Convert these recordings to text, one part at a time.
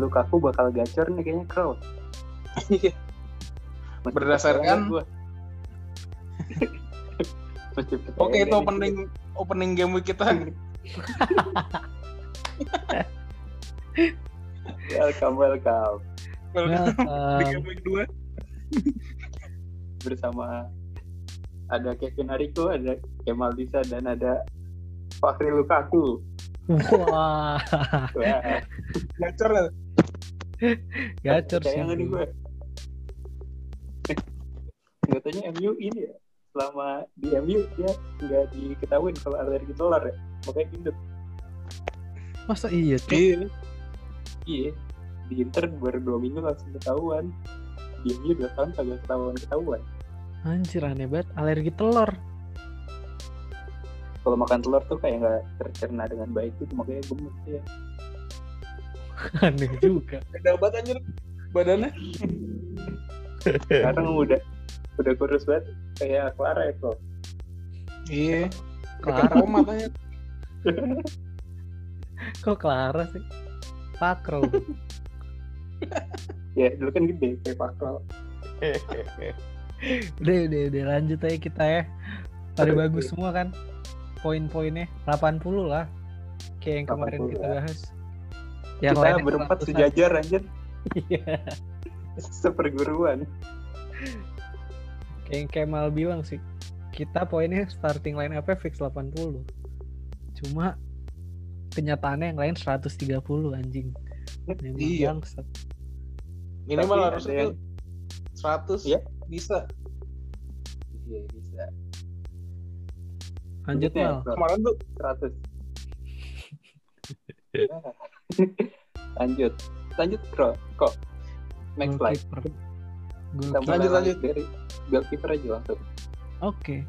Lukaku bakal gacor nih kayaknya Kroos. Iya. Berdasarkan- gua. Oke itu opening opening game week kita. situ. Welcome, welcome. Di Welcome. game week 2. Bersama ada Kevin Hariko, ada Kemal Bisa, dan ada Fahri Lukaku. Wah, Wah, Gacor lah. gacor sih. nih gue? Nggak tanya MU ini ya, selama di MU dia nggak diketahuin kalau alergi telur ya, makanya gendut. Masa iya tuh? Iya. Iya, di Inter baru dua minggu langsung ketahuan. Di MU dua tahun kagak ketahuan ketahuan. Anjir aneh banget. Alergi telur. Kalau makan telur tuh kayak nggak tercerna dengan baik itu makanya gemuk ya. Aneh juga. Beda banget anjir badannya. Sekarang udah udah kurus banget kayak Clara ya kok. Iya. Clara. Karo matanya. Kok Clara sih? Pakro. Ya dulu kan gede kayak Pakro. udah, udah, udah lanjut aja kita ya. Pada bagus semua kan? Poin-poinnya 80 lah. Kayak yang kemarin 80 kita bahas. Yang Kita lainnya berempat sejajar anjir, Iya. seperguruan. Kayak yang Kemal bilang sih. Kita poinnya starting line up fix 80. Cuma kenyataannya yang lain 130 anjing. Memang Iya. bangsat. Minimal harus yang- 100 Iya. bisa. Iya bisa. Lanjut. Kemarin tuh 100 lanjut lanjut bro kok next slide kita mulai Lanjut, lanjut dari goalkeeper aja langsung Oke.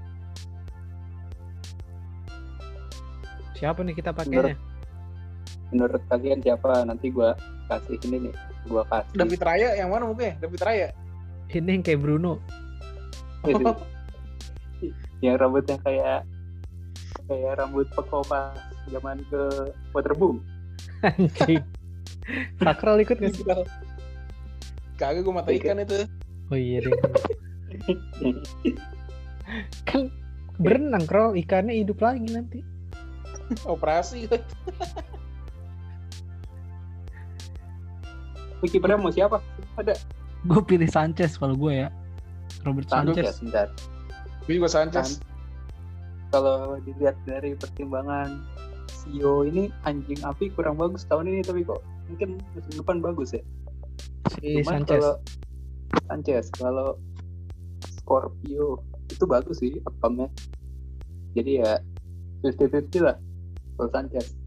Siapa nih kita pakainya? menurut kalian siapa nanti gua kasih ini nih gua kasih David Raya yang mana mungkin? David Raya. Ini yang kayak Bruno. Yang rambutnya kayak kayak rambut pekopas zaman ke waterboom Anjing. Sakral ikut gak sih? Kagak gue mata ikan itu. Oh iya deh. Kan berenang Krol, ikannya hidup lagi nanti. Operasi. Kipernya mau siapa ada Gue pilih Sanchez kalau gue ya. Robert ya Sanchez. sebentar Gue juga Sanchez. kalau dilihat dari pertimbangan Sio ini anjing api kurang bagus tahun ini tapi kok mungkin musim depan bagus ya Si Cuman Sanchez. kalau Sanchez kalau Scorpio itu bagus sih upamnya jadi ya 50-50 lah kalau Sanchez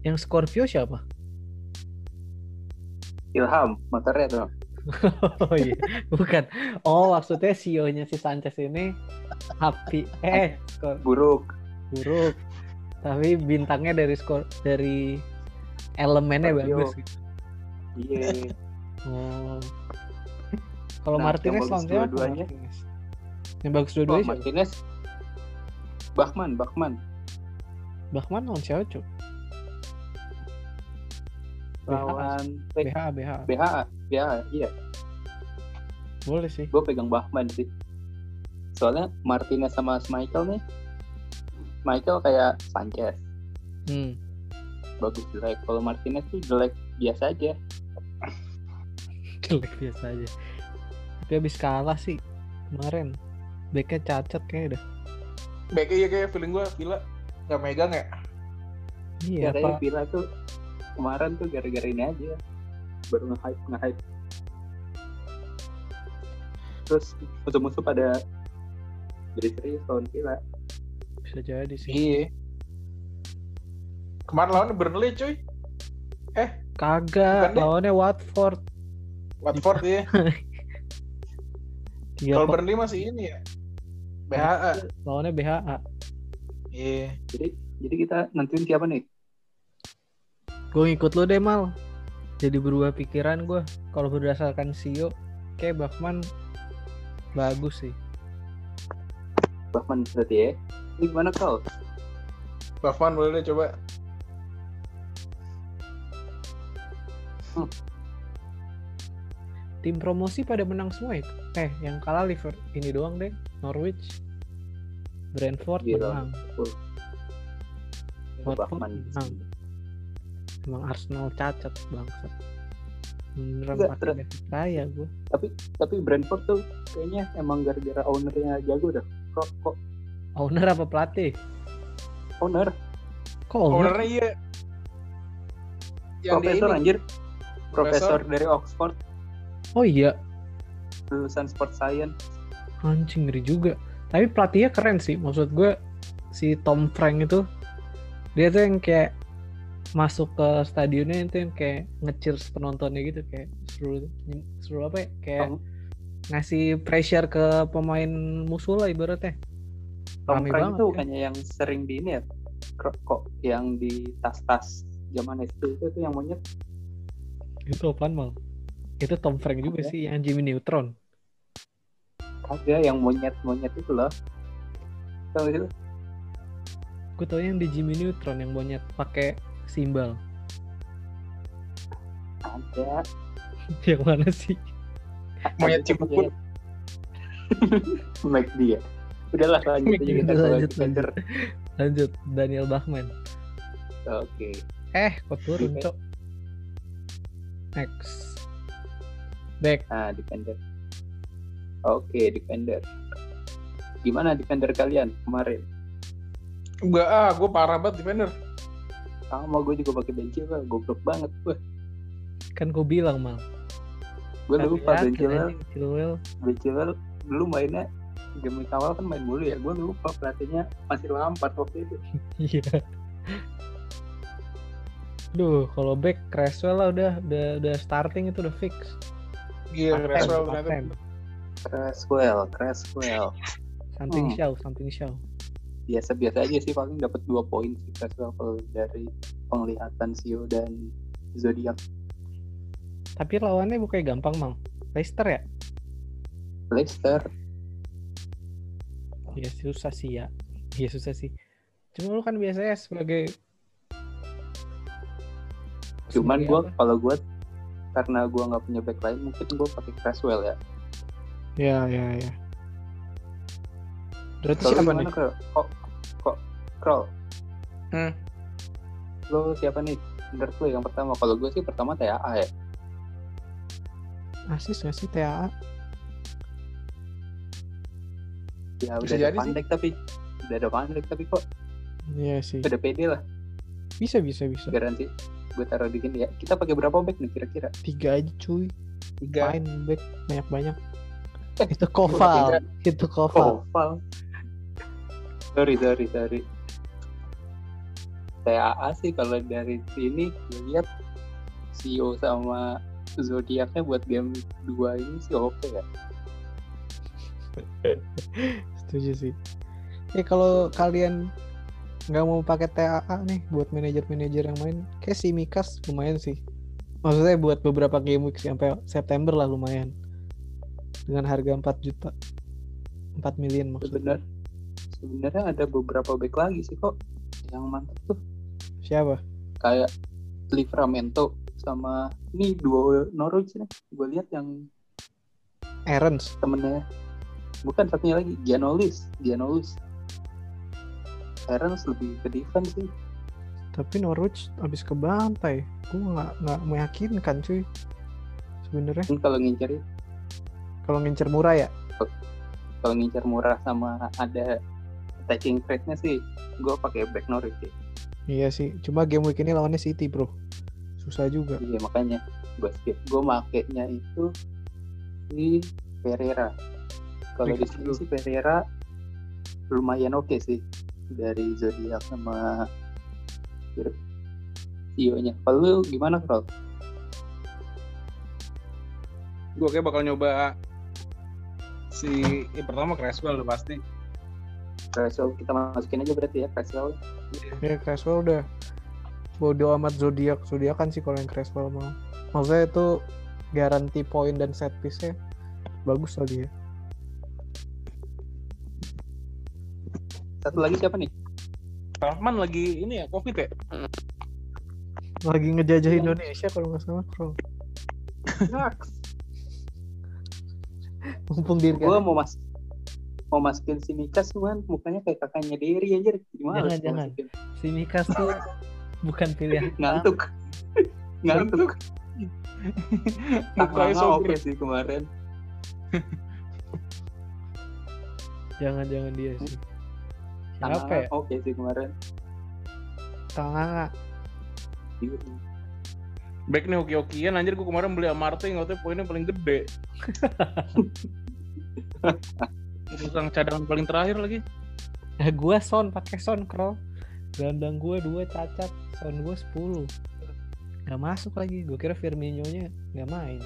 Yang Scorpio siapa? Ilham motornya tuh Oh iya, bukan. Oh maksudnya CEO-nya si Sanchez ini api eh buruk buruk. Tapi bintangnya dari skor dari elemennya Scorpio. bagus gitu. iya Oh. Kalau Nah, Martinez yang bagus lawan siapa? dua-duanya. Martinez. Yang bagus oh, dua-duanya siapa? Martinez Bachman Bachman Bahman lawan siapa, Cuk? lawan BH, BH. BHA BHA iya Boleh sih. gue pegang Bachman sih soalnya Martinez sama Michael nih Michael kayak Sanchez Hmm. bagus jelek kalau Martinez tuh jelek biasa aja Jelek biasa aja. Tapi habis kalah sih kemarin. Backnya cacat kayak dah. Baiknya ya kayak feeling gue Villa nggak megang ya. Iya, Katanya Pak. Villa tuh kemarin tuh gara-gara ini aja baru nge-hype nge-hype terus musuh-musuh pada jadi serius lawan Villa Bisa jadi sih. Iya. Kemarin lawannya Burnley cuy. Kagak, Bukan deh. lawannya Watford. Watford ya. Kalau Burnley masih ini ya. BHA. lawannya BHA. Iya. jadi jadi kita nentuin siapa nih Gue ngikut lu deh mal. Jadi berubah pikiran gue. Kalau berdasarkan CEO, kayak Bachman bagus sih. Bachman berarti ya gimana kau Bafman boleh deh coba. tim promosi pada menang semua itu. Eh, yang kalah Liverpool ini doang deh, Norwich. Brentford Gila. menang. Watford menang. Emang Arsenal cacat bangsat. Beneran pakai basic kaya gue. tapi tapi Brentford tuh kayaknya emang gara-gara ownernya jago dah kok kok Owner apa pelatih? owner Kok owner? Ownernya iya. Yang profesor ini. anjir profesor Profesor. dari Oxford Oh iya, lulusan sport science anjing ngeri juga. Tapi pelatihnya keren sih. Maksud gue si Tom Frank itu dia tuh yang kayak masuk ke stadionnya itu yang kayak nge-cheers penontonnya gitu kayak seru seru apa ya kayak Tom, ngasih pressure ke pemain musuh lah ibaratnya Tom Rame itu ya. bukannya yang sering di ini ya kok, yang di tas-tas zaman SD itu tuh yang monyet. Itu apaan mal? Itu Tom Frank juga sih yang Jimmy Neutron. Ada yang monyet-monyet itu loh. Tahu itu gue tau yang di Jimmy Neutron yang monyet pakai simbal. Ada. Yang mana sih? Monyet monyet. McD ya udahlah lanjut aja kita Lanjut, defender lanjut Daniel Bachman. Oke. Eh kok turun cok? Next. Back. Nah, defender. Oke, defender. Gimana defender kalian kemarin? Enggak ah, gue parah banget defender. Sama gue juga pakai Ben Chilwell, goblok banget gue. kan gue bilang mal. Gue lupa Ben Yakin Chilwell, anjing, Chilwell Ben Chilwell dulu mainnya game week awal kan main mulu ya. Gue lupa pelatihnya masih Lampard waktu itu. iya Duh, kalau back Creswell lah udah udah udah starting itu udah fix. Gila, Paten, Creswell ternyata. Creswell, Creswell. Something Hmm. show, something show. Biasa-biasa aja sih paling dapat dua poin sih Creswell kalau dari penglihatan Sio dan Zodiac. Tapi lawannya bukannya gampang, Mang. Leicester ya? Leicester, Ya susah sih ya. Iya susah sih. Cuma lu kan biasanya sebagai cuman gue kalau gue karena gue nggak punya back mungkin gue pakai Creswell ya. Ya, ya, ya. Berarti Kalau siapa nih? Kok kok Krol? Hmm. Lo siapa nih? Menurut lo yang pertama? Kalau gue sih pertama TAA ya. Asis gak sih TAA? Ya Bisa udah jadi sih. pandek tapi udah ada pandek tapi kok Iya sih. udah pede lah Bisa, bisa, bisa. garansi. Gue taruh di sini ya. Kita pakai berapa back nih kira-kira? Tiga aja cuy. Tiga. Main back banyak-banyak. Eh, Itu Koval. Itu Koval. Koval. Sorry, sorry, sorry. TAA sih kalau dari sini lihat Sio sama Zodiacnya buat game 2 ini sih oke ya. Setuju sih. Ya kalau kalian nggak mau pakai TAA nih buat manajer-manajer yang main, kayak si Mikas lumayan sih. Maksudnya buat beberapa game week sampai September lah lumayan. Dengan harga 4 juta. 4 million maksudnya. Sebenar sebenarnya ada beberapa back lagi sih kok yang mantap tuh Siapa? kayak Livramento sama ini duo Norwich nih gue lihat yang Aaron's. temennya bukan satunya lagi Gianolis Gianolis Terence lebih ke defense sih Tapi Norwich habis kebantai. Gue nggak nggak meyakinkan cuy. Sebenarnya kalau ngincer kalau ngincer murah ya. kalau ngincer murah sama ada attacking rate-nya sih gue pakai back Norwich sih Iya sih. Cuma game week ini lawannya City bro. Susah juga. iya makanya gue skip gue makainya itu si Pereira kalau di sini sih Pereira lumayan oke sih dari zodiak sama Tio nya kalau lu gimana Krol? Gue kayak bakal nyoba si yang pertama Creswell udah pasti. Creswell kita masukin aja berarti ya Creswell Ya Creswell udah bodo amat zodiak zodiak kan sih kalau yang Creswell mau maksudnya itu garansi poin dan set piece nya bagus lah dia satu lagi siapa nih? Rahman lagi ini ya covid ya. lagi ngejajah Indonesia kalau nggak salah bro. Mumpung diri gue mau mas mau masukin si Mikas cuman mukanya kayak kakaknya Derry aja gimana Jangan, jangan. si Mikas tuh bukan pilihan ngantuk. ngantuk. Mukanya oke sih kemarin. Jangan jangan dia sih siapa Tanganga ya? oke sih kemarin. Tanganga Iya. Back nih hoki-hokian anjir gue kemarin beli Amarte yang katanya poinnya paling gede. Tukang cadangan paling terakhir lagi. nah gue son pakai son kroll. Gandang gue dua cacat. Son gue 10 nggak masuk lagi. Gue kira Firmino nya nggak main.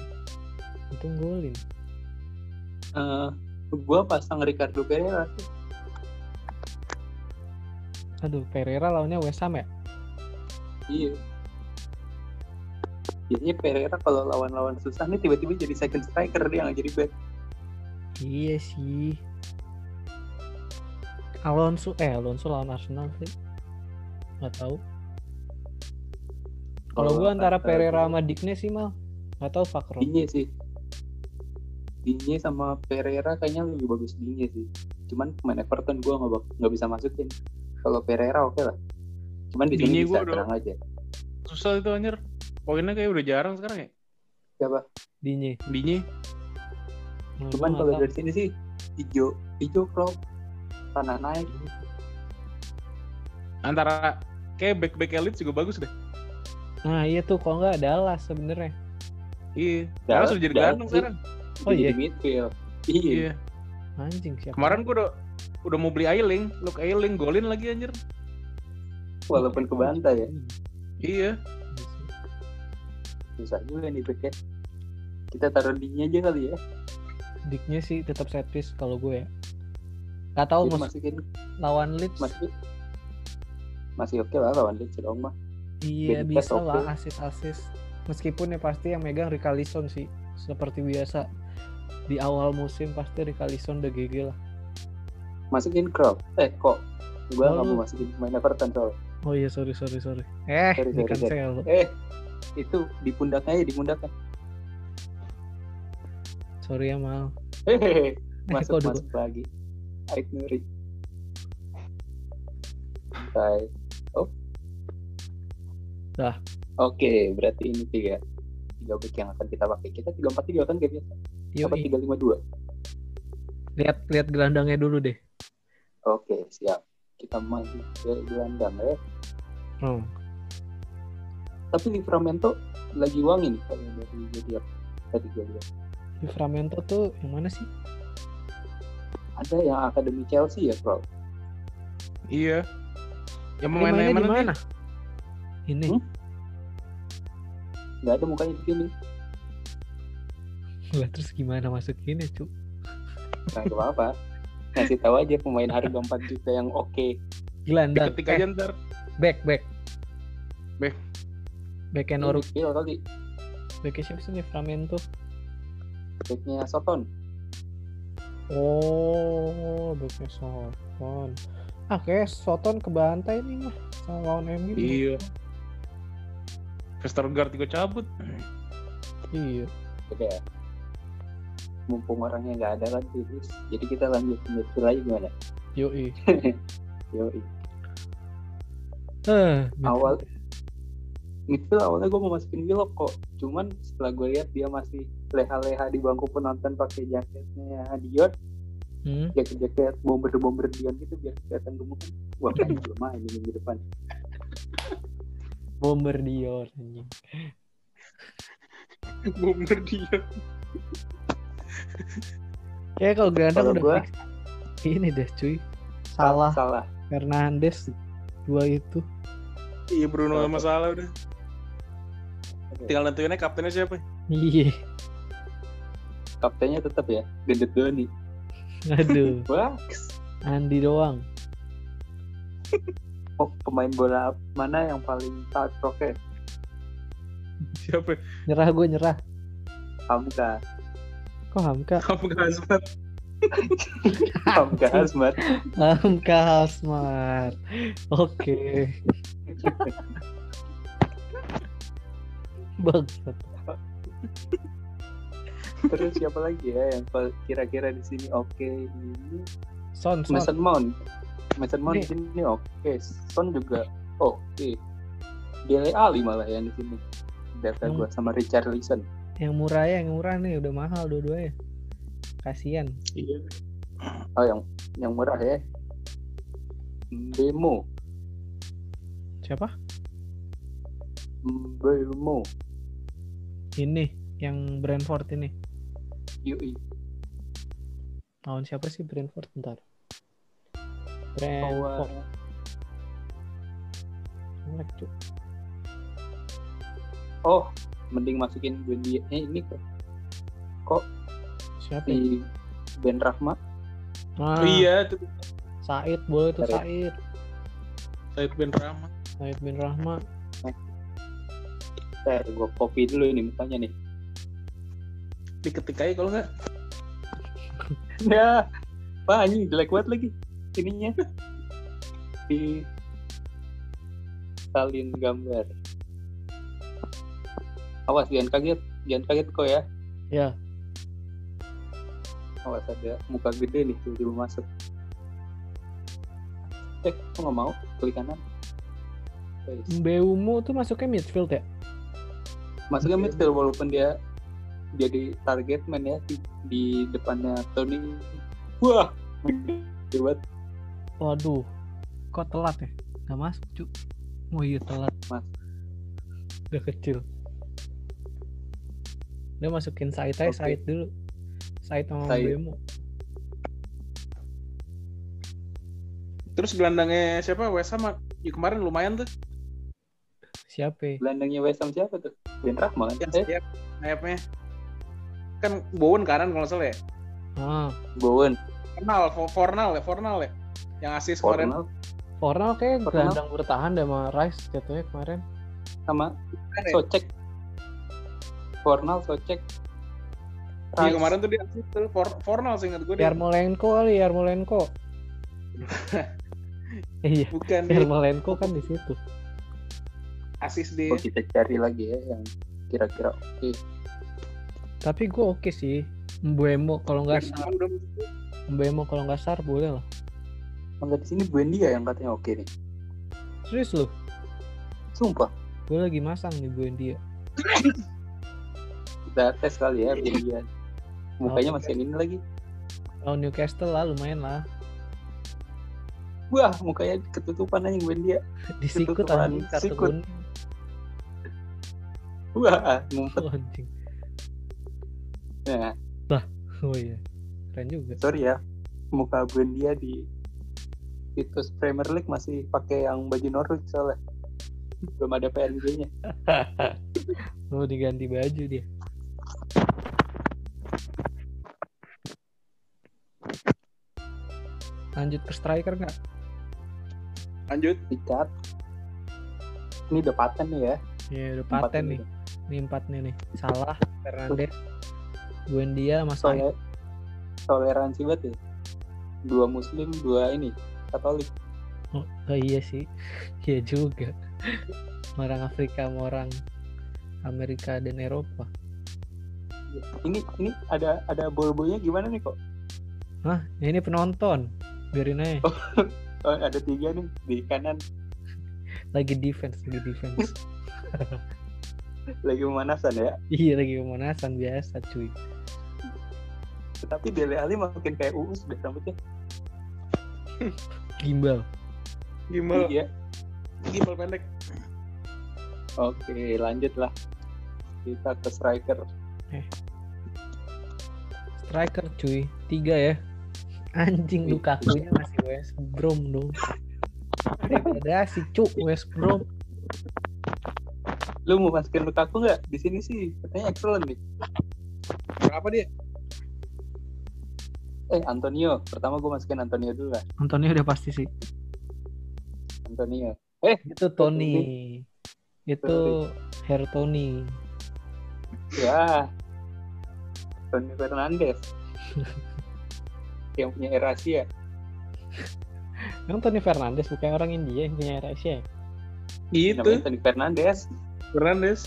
Untung golin. Eh, gue pasang Ricardo Pereira sih aduh Pereira lawannya West Ham ya? Iya. Biasanya Pereira kalau lawan-lawan susah nih tiba-tiba jadi second striker dia nggak jadi back. Iya sih. Alonso eh Alonso lawan Arsenal sih. Nggak tahu. Kalau gue antara Pereira sama Digne sih mal. Nggak tahu Fakro Digne sih. Digne sama Pereira kayaknya lebih bagus Digne sih. Cuman pemain Everton gue nggak nggak bisa masukin kalau Pereira oke lah cuman di sini bisa gua tenang aja Susah itu anjir. Poinnya kayak udah jarang sekarang ya. siapa Digne Dinyi. Nah, cuman gua kalau dari sini sih hijau hijau pro tanah naik Antara kayak back-back elite juga bagus deh. nah iya tuh kalau nggak Dallas sebenarnya Iya. Dallas- Dallas udah jadi Dallas gelandang sekarang. Oh, Jadi iya? midfield iya Iya. anjing siapa Kemarin gue udah udah mau beli Ailing, Luke Ailing golin lagi anjir. walaupun kebantai ya. Iya. susah juga nih back ya. Kita taruh Digne aja kali ya. Diknya sih tetap set piece kalau gue ya. Tahu Jadi mus- masukin lawan Leeds. masih masih oke lah lawan Leeds dong mah iya bisa oke. lah asis asis meskipun ya pasti yang megang Rikalison sih seperti biasa. Di awal musim pasti Rikalison udah GG lah masukin Kroos eh kok? Gua Oh, nggak lu- mau masukin. Pemain Everton soal oh iya sorry sorry sorry. Eh Sorry, di sorry, sorry. eh itu di pundaknya ya di pundaknya. Sorry ya mal. Hehehe. Eh, masuk dulu? masuk lagi. Aik Nuri. Santai. oh. Dah. oke berarti ini tiga. Tiga back yang akan kita pakai. Kita tiga empat tiga kan kayak biasa. Apa tiga lima dua? Lihat lihat gelandangnya dulu deh oke siap. Kita maju ke gelandang ya. Oh. tapi Livramento lagi wangi nih kalau dari jadi tadi gue lihat Livramento tuh yang mana sih? Ada yang akademi Chelsea ya bro? Iya. Yang Ini di mana? mana? Ini. Hmm? nggak ada mukanya di sini. Lah terus gimana masukinnya cu nah gak apa-apa ngasih tahu aja pemain harga 4 juta yang oke gelandang Ketik eh, aja ntar. back back Back. backnya Ini Norwich midfield kali backnya siapa sih Livramento backnya Soton Oh, backnya Soton. Ah, kayak Soton kebantai nih mah sama lawan MU. Iya. Vestergaard juga cabut. Iya. udah mumpung orangnya nggak ada kan jadi kita lanjut midfield aja gimana Yoi. yo Eh, awal midfield awalnya gue mau masukin Willock kok cuman setelah gue lihat dia masih leha-leha di bangku penonton pakai jaketnya Dior Hmm. jaket-jaket bomber-bomber Dion gitu biar kelihatan gemuk kan wah kayaknya belum main minggu depan Bomber Dior anjing. Bomber dia. Kayak kalau gelandang Kalau udah gua- fix. Ini deh cuy. Salah salah Fernandes dua itu. Iya Bruno sama Salah udah. Tinggal nentuinnya kaptennya siapa. Iya. kaptennya tetap ya gendut Doni Aduh, wah Andi doang. oh pemain bola mana yang paling taat prokes Siapa? Nyerah gue nyerah. Hamka Kok Hamka? Kamu gak sempat. Hamka Asmat Hamka Hasmar. Oke. Bangsat. Terus siapa lagi ya yang kira-kira di sini oke ini Son, Son. Mason Mount. Mason Mount di sini oke. Son juga oke. Dele Ali malah yang di sini. Data Hmm. gua sama Richard Leeson. Yang murah ya, yang murah nih udah mahal dua-duanya. Kasian. Iya. Oh yang yang murah ya. Bemo, Siapa? Bemo, Ini yang Brentford ini. Yui. Lawan siapa sih Brentford? Bawa Brentford. Oh, mending masukin Buendia. Eh ini kok Siapa? ya? si Ben Rahma. Ah, Iya, itu Said boleh tuh Said. Said. Said Ben Rahma. Said bin Rahma. Ntar gue copy dulu ini mukanya nih. Diketik aja kalau nggak. Ya, wah ini jelek banget lagi ininya. Di salin gambar. Awas jangan kaget, jangan kaget kok ya. Ya. Awas ada muka gede nih tiba-tiba masuk. Eh, kok nggak mau? Klik kanan. Mbeumo tuh masuknya midfield ya? Masuknya midfield walaupun dia jadi target man ya di, di depannya Tony. Wah, gede banget. Waduh. Kok telat ya? Gak masuk, Cuk. Oh iya telat. Mas. Udah kecil. Dia masukin Said aja, Oke. Said dulu. Said sama Said. Mbeumo. Terus gelandangnya siapa? West Ham ya, kemarin lumayan tuh. Siapa ya? Gelandangnya West Ham siapa tuh? Ben Rahma kan? Yang Eh, setiap sayapnya. Kan Bowen kanan kalau nggak salah ya. Ah, Bowen, Fornal, Fo- Fornal ya, Fornal ya. Yang asis kemarin. Fornal, Fornal kayak gelandang bertahan deh sama Rice jatuhnya kemarin. sama ya? Socek. Fornal, Socek. Iya Rice. kemarin tuh dia tuh For- Fornal sih ingat gue. Yarmolenko kali, Yarmolenko. iya, Bukan Yarmolenko kan di situ. asis di Oh, kita cari lagi ya yang kira-kira oke. Tapi gue oke sih. Mbeumo kalau nggak sar, Udah- Mbeumo kalau nggak sar boleh lah. Enggak di sini Buendia yang katanya oke nih. Serius lu? Sumpah, Gue lagi masang nih Buendia. kita tes kali ya Buendia. Mukanya masih ini lagi. Kalau Newcastle lah lumayan lah. Wah, mukanya ketutupan aja Buendia. Disikut Ketutupan anjing kartu kuning. Wah, ngumpet. Oh, anjing. Nah, Oh iya. Keren juga. sorry ya. Muka Buendia di situs Premier League masih pakai yang baju Norwich soalnya. Belum ada PNG-nya. Oh diganti baju dia. Lanjut ke striker nggak? lanjut. Dicat. Ini udah paten nih ya. Ya udah Empat paten ini. nih. Ini empat nih nih. Salah, Fernandes, Buendia, Mas Said. Tole- toleransi banget ya. Dua muslim, dua ini Katolik. Oh, oh iya sih. Iya juga. orang Afrika sama orang Amerika dan Eropa. Ini ini ada ada bol-bolnya gimana nih kok? Hah, ini penonton. Biarin aja. Oh, ada tiga nih di kanan Lagi defense, lagi defense. lagi pemanasan ya. iya, lagi pemanasan biasa, cuy. Tetapi Dele Ali makin kayak uus deh rambutnya. Gimbal. Gimbal, Iya. gimbal pendek. Oke, lanjut lah. Kita ke striker. Striker cuy, tiga ya. Anjing Wih. Lukaku-nya masih West Brom dong. Degradasi cuk West Brom. Lu mau masukin Lukaku nggak? Di sini sih katanya excellent nih. Berapa dia? Eh, Antonio. Pertama gue masukin Antonio dulu lah. Antonio udah pasti sih. Antonio. Itu Tony. Itu Hair Tony. Ya. Tony Fernandes. yang punya Erasia. Emang Tony Fernandes bukan orang India yang punya Asia. ya? Namanya Tony Fernandes. Fernandes.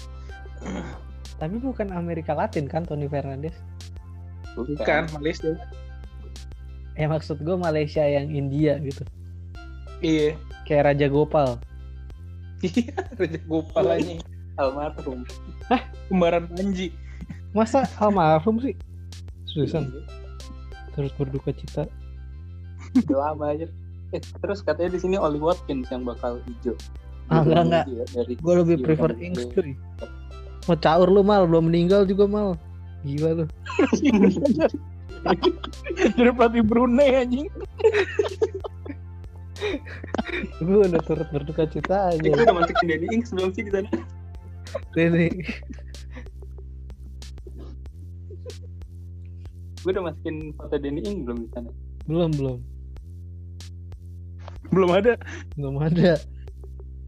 Tapi bukan Amerika Latin kan Tony Fernandes. Bukan, Malaysia. Ya maksud gue Malaysia yang India gitu. Iya. Kayak Raja Gopal. Iya, Raja Gopal aja. almarhum Kembaran Panji. Masa almarhum sih? Susan terus berduka cita. udah lama aja eh, terus katanya di sini Oli Watkins yang bakal hijau Ah, enggak, enggak. Iya, dari Gue lebih Iya, prefer. Ings cuy. Mau caur lu mal, belum meninggal juga mal. Gila lu. Dari pelatih Brunei anjing. Gue udah turut berduka cita aja. Gue udah masukin Danny Ings belum sih di sana Ini gue udah masukin foto Danny Ings belum di sana belum belum Belum ada. belum ada.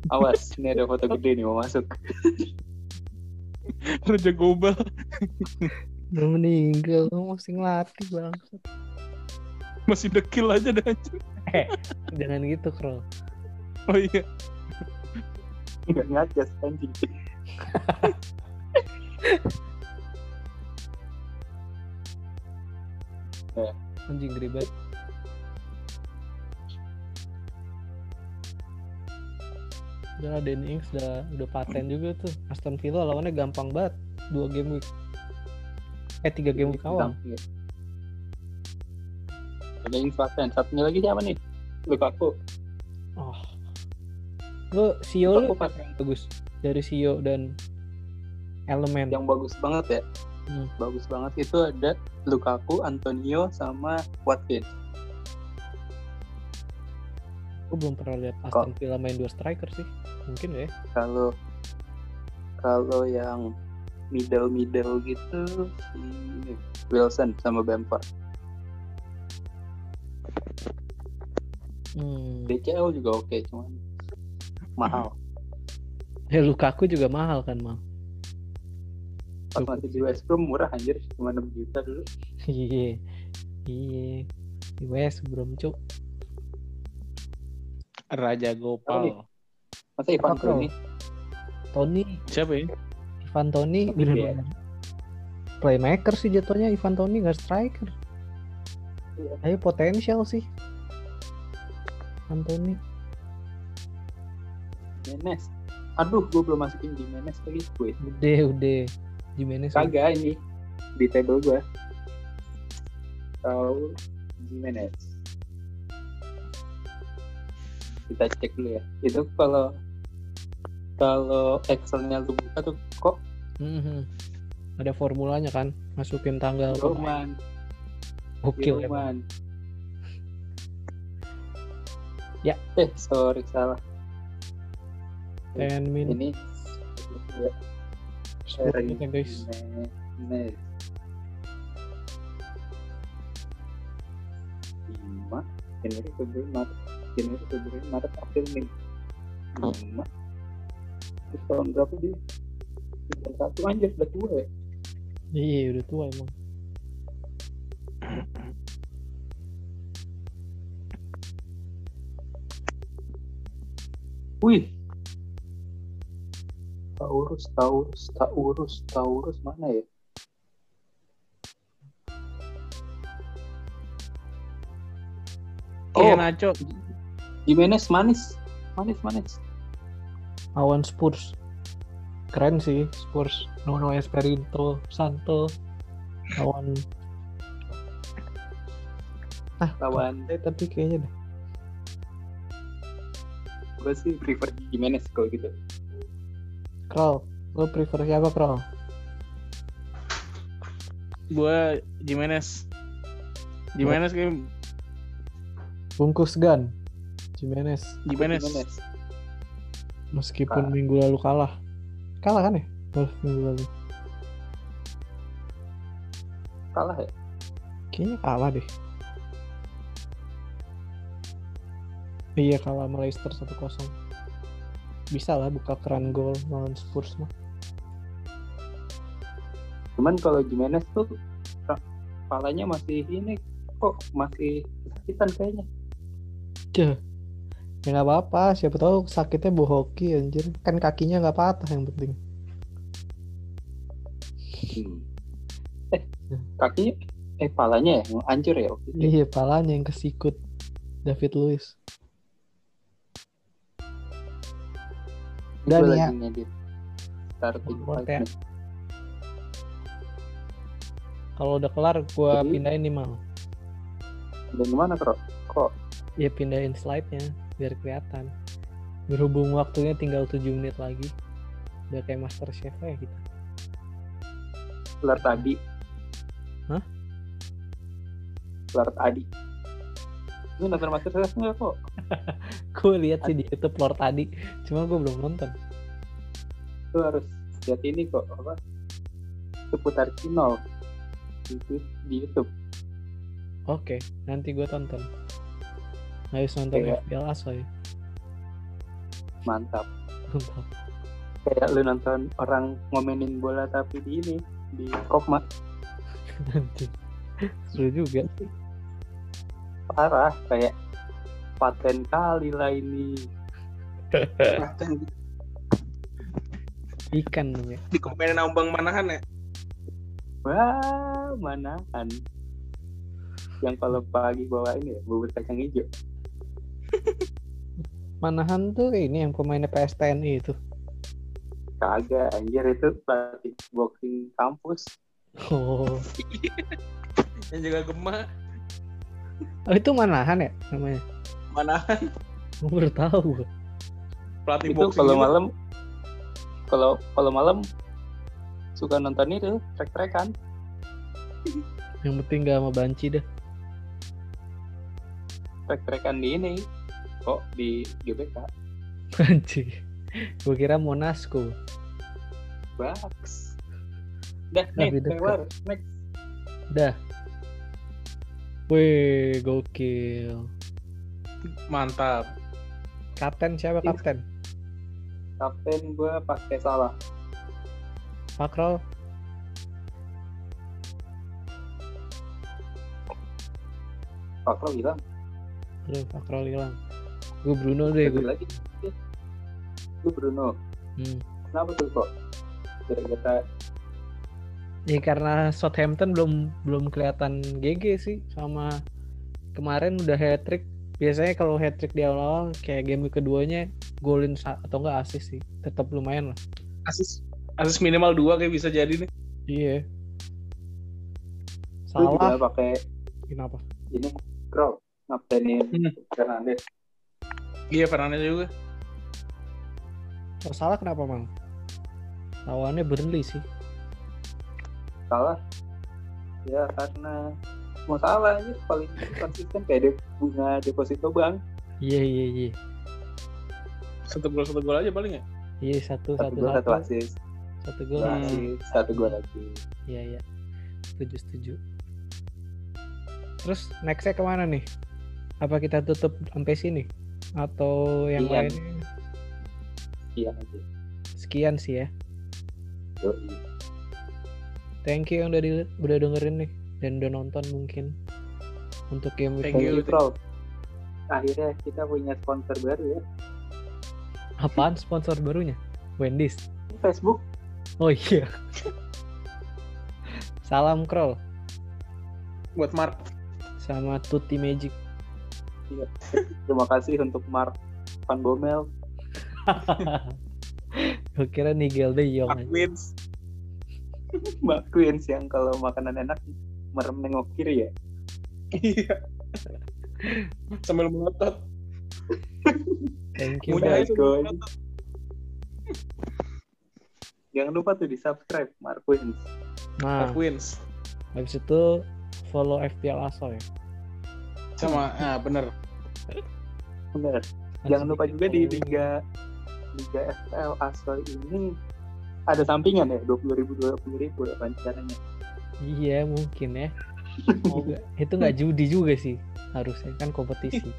awas ini ada foto gede nih mau masuk Raja Gobal. Belum meninggal, lu masih ngelatih bang. Masih dekil aja dah anjing. Jangan gitu, Kro. Oh iya. nggak ngajas anjing Anjing ribet. Udah lah, Danny Ings udah, udah paten juga tuh. Aston Villa lawannya gampang banget. Dua game week. Eh, tiga game week awal. Iya. Danny Ings paten satunya lagi siapa nih Lukaku Oh. Lu Sio lu bagus. Dari Sio dan Elemen. yang bagus banget ya Hmm. bagus banget itu ada Lukaku, Antonio sama Watkins Gue belum pernah lihat Aston Villa main dua striker sih. Mungkin ya. kalau kalau yang middle middle gitu si Wilson sama Bamford Hmm. DCL juga oke cuman mahal Ya Lukaku juga mahal kan mal. Pas masih di West Brom murah anjir cuma 6 juta dulu Iya. Iya. Di West Brom cuk. Raja? Gopal. masa Ivan? Toney Tony, Siapa ya? Ivan Tony bener-bener playmaker sih jatuhnya Ivan Tony nggak striker. Iya. Ayo potensial sih. Ivan Tony. Jimenez aduh gue belum masukin Jimenez lagi gue Udah, udah. Jimenez. kagak ini di table gue tahu Jimenez kita cek dulu ya itu kalau kalau Excelnya lu buka tuh kok Mhm. Ada formulanya kan, masukin tanggal. Roman Gokil ya. Roman Ya. eh sorry salah 10 min. ini ya, 10 menit ya guys. Januari Februari Maret. Januari Februari Maret April Mei. Lima. Terus tahun berapa dia? Sembilan satu anjir udah tua ya? Iya, udah tua emang. Taurus Taurus Taurus Taurus mana ya Iya Oh. Nacho. Jimenez manis manis manis Awan Spurs. Keren sih Spurs. Nono Espirito, Santo, Awan. Ah, lawan eh, tapi kayaknya deh. gue sih prefer Jimenez kalau gitu Kroll, lo prefer siapa Kroll? Gue Jimenez. Jimenez kayak Bungkus Gan. Jimenez. Jimenez. Meskipun Kalah. minggu lalu kalah. Kalah kan ya? Wolves minggu lalu. kalah ya Kayaknya kalah deh. Iya kalah sama Leicester 1-0. Bisa lah buka keran gol lawan Spurs mah. cuman kalau Jimenez tuh kepalanya masih ini kok masih kesakitan kayaknya Ceh. Ya nggak apa-apa, siapa tahu sakitnya bawa hoki anjir. Kan kakinya nggak patah yang penting. eh kakinya eh palanya ya yang hancur ya waktu itu. Iya, palanya yang kesikut David Luiz. Gue Dan lagi ya. ngedit starting ya. nih. Kalau udah kelar gua Jadi- pindahin nih, Mal. Dan gimana kok? Kok Ya pindahin slide-nya biar kelihatan. Berhubung waktunya tinggal 7 menit lagi. Udah kayak Master Chef ya kita. kelar tadi? Hah? Kelar tadi. Lu nonton Master Chef nggak kok? Gue lihat sih di YouTube lore tadi, cuma gue belum nonton. Lu harus lihat ini kok apa? Seputar Kinol itu di YouTube. Oke, nanti gue tonton. Harus nonton Kayak- FPL Aso ya. Mantap. Mantap. Kayak lu nonton orang ngomenin bola tapi di ini di Kokma nanti. Seru juga. Parah kayak paten kali lah ini. Paten Ikan namanya. di komenin sama Bang Manahan ya. Wah, manahan. Yang kalau pagi bawa ini ya, bubur kacang hijau. Manahan tuh ini yang pemainnya PSTNI itu. Kagak, anjir itu pelatih boxing kampus. Oh, Yang juga gemak. Oh itu Manahan ya namanya? Manahan Gue baru tahu. pelatih itu boxing kalau malam kalau kalau malam suka nonton itu trek-trekan Yang penting gak sama banci dah. trek-trekan di ini kok di GBK Banci. Gue kira Monasco. Baks dah nih keluar next Dah. Wih, gokil. Mantap. Kapten siapa kapten? kapten gue pakai salah Makrol. Fakro bilang Aduh, Makrol hilang. Gue Bruno deh. Gue. lagi itu Bruno Hmm. kenapa tuh kok kira-kira Ya karena Southampton belum belum kelihatan GG sih sama kemarin udah hat trick. Biasanya kalau hat trick di awal-awal kayak game keduanya golin atau enggak asis sih. Tetap lumayan lah. Asis asis minimal dua kayak bisa jadi nih. Iya. lu juga Salah. pakai Kenapa? ini Kroll ngaptenin Hmm. Fernandes Iya Fernandes juga. Oh, salah kenapa mang? Lawannya Burnley sih. Salah ya karena mau salah aja paling konsisten kayak de- bunga deposito bank Iya iya iya. Satu gol satu gol aja paling ya. Iya satu satu satu gol satu satu asis satu gol. Hmm. asis satu gol lagi Iya iya. Setuju setuju. Terus nextnya ke mana nih? Apa kita tutup sampai sini? Atau yang Iya. lainnya? iya aja Sekian sih ya. Yoi. Thank you yang udah di- udah dengerin nih dan udah nonton mungkin untuk game week Thank you. you, Bro. akhirnya kita punya sponsor baru ya apaan sponsor barunya? Wendy's. Facebook Oh iya. Salam Kroll Buat Mark. sama Tutti Magic. terima kasih untuk Mark Van Bommel Gue kira Nigel De Jong Mark aja. Wins. Mbak Queens yang kalau makanan enak merem nengok kiri ya Iya. Sambil melotot. Thank you. Mudah Let's itu. go. melotot. jangan lupa tuh di subscribe Mark Queens Nah, Mark Wins. habis itu follow FPL Aso ya. Sama ah bener. bener jangan lupa juga di liga liga FPL Asal ini ada sampingan ya dua puluh ribu dua puluh ribu rencananya Iya mungkin ya. Itu nggak judi juga sih harusnya kan kompetisi.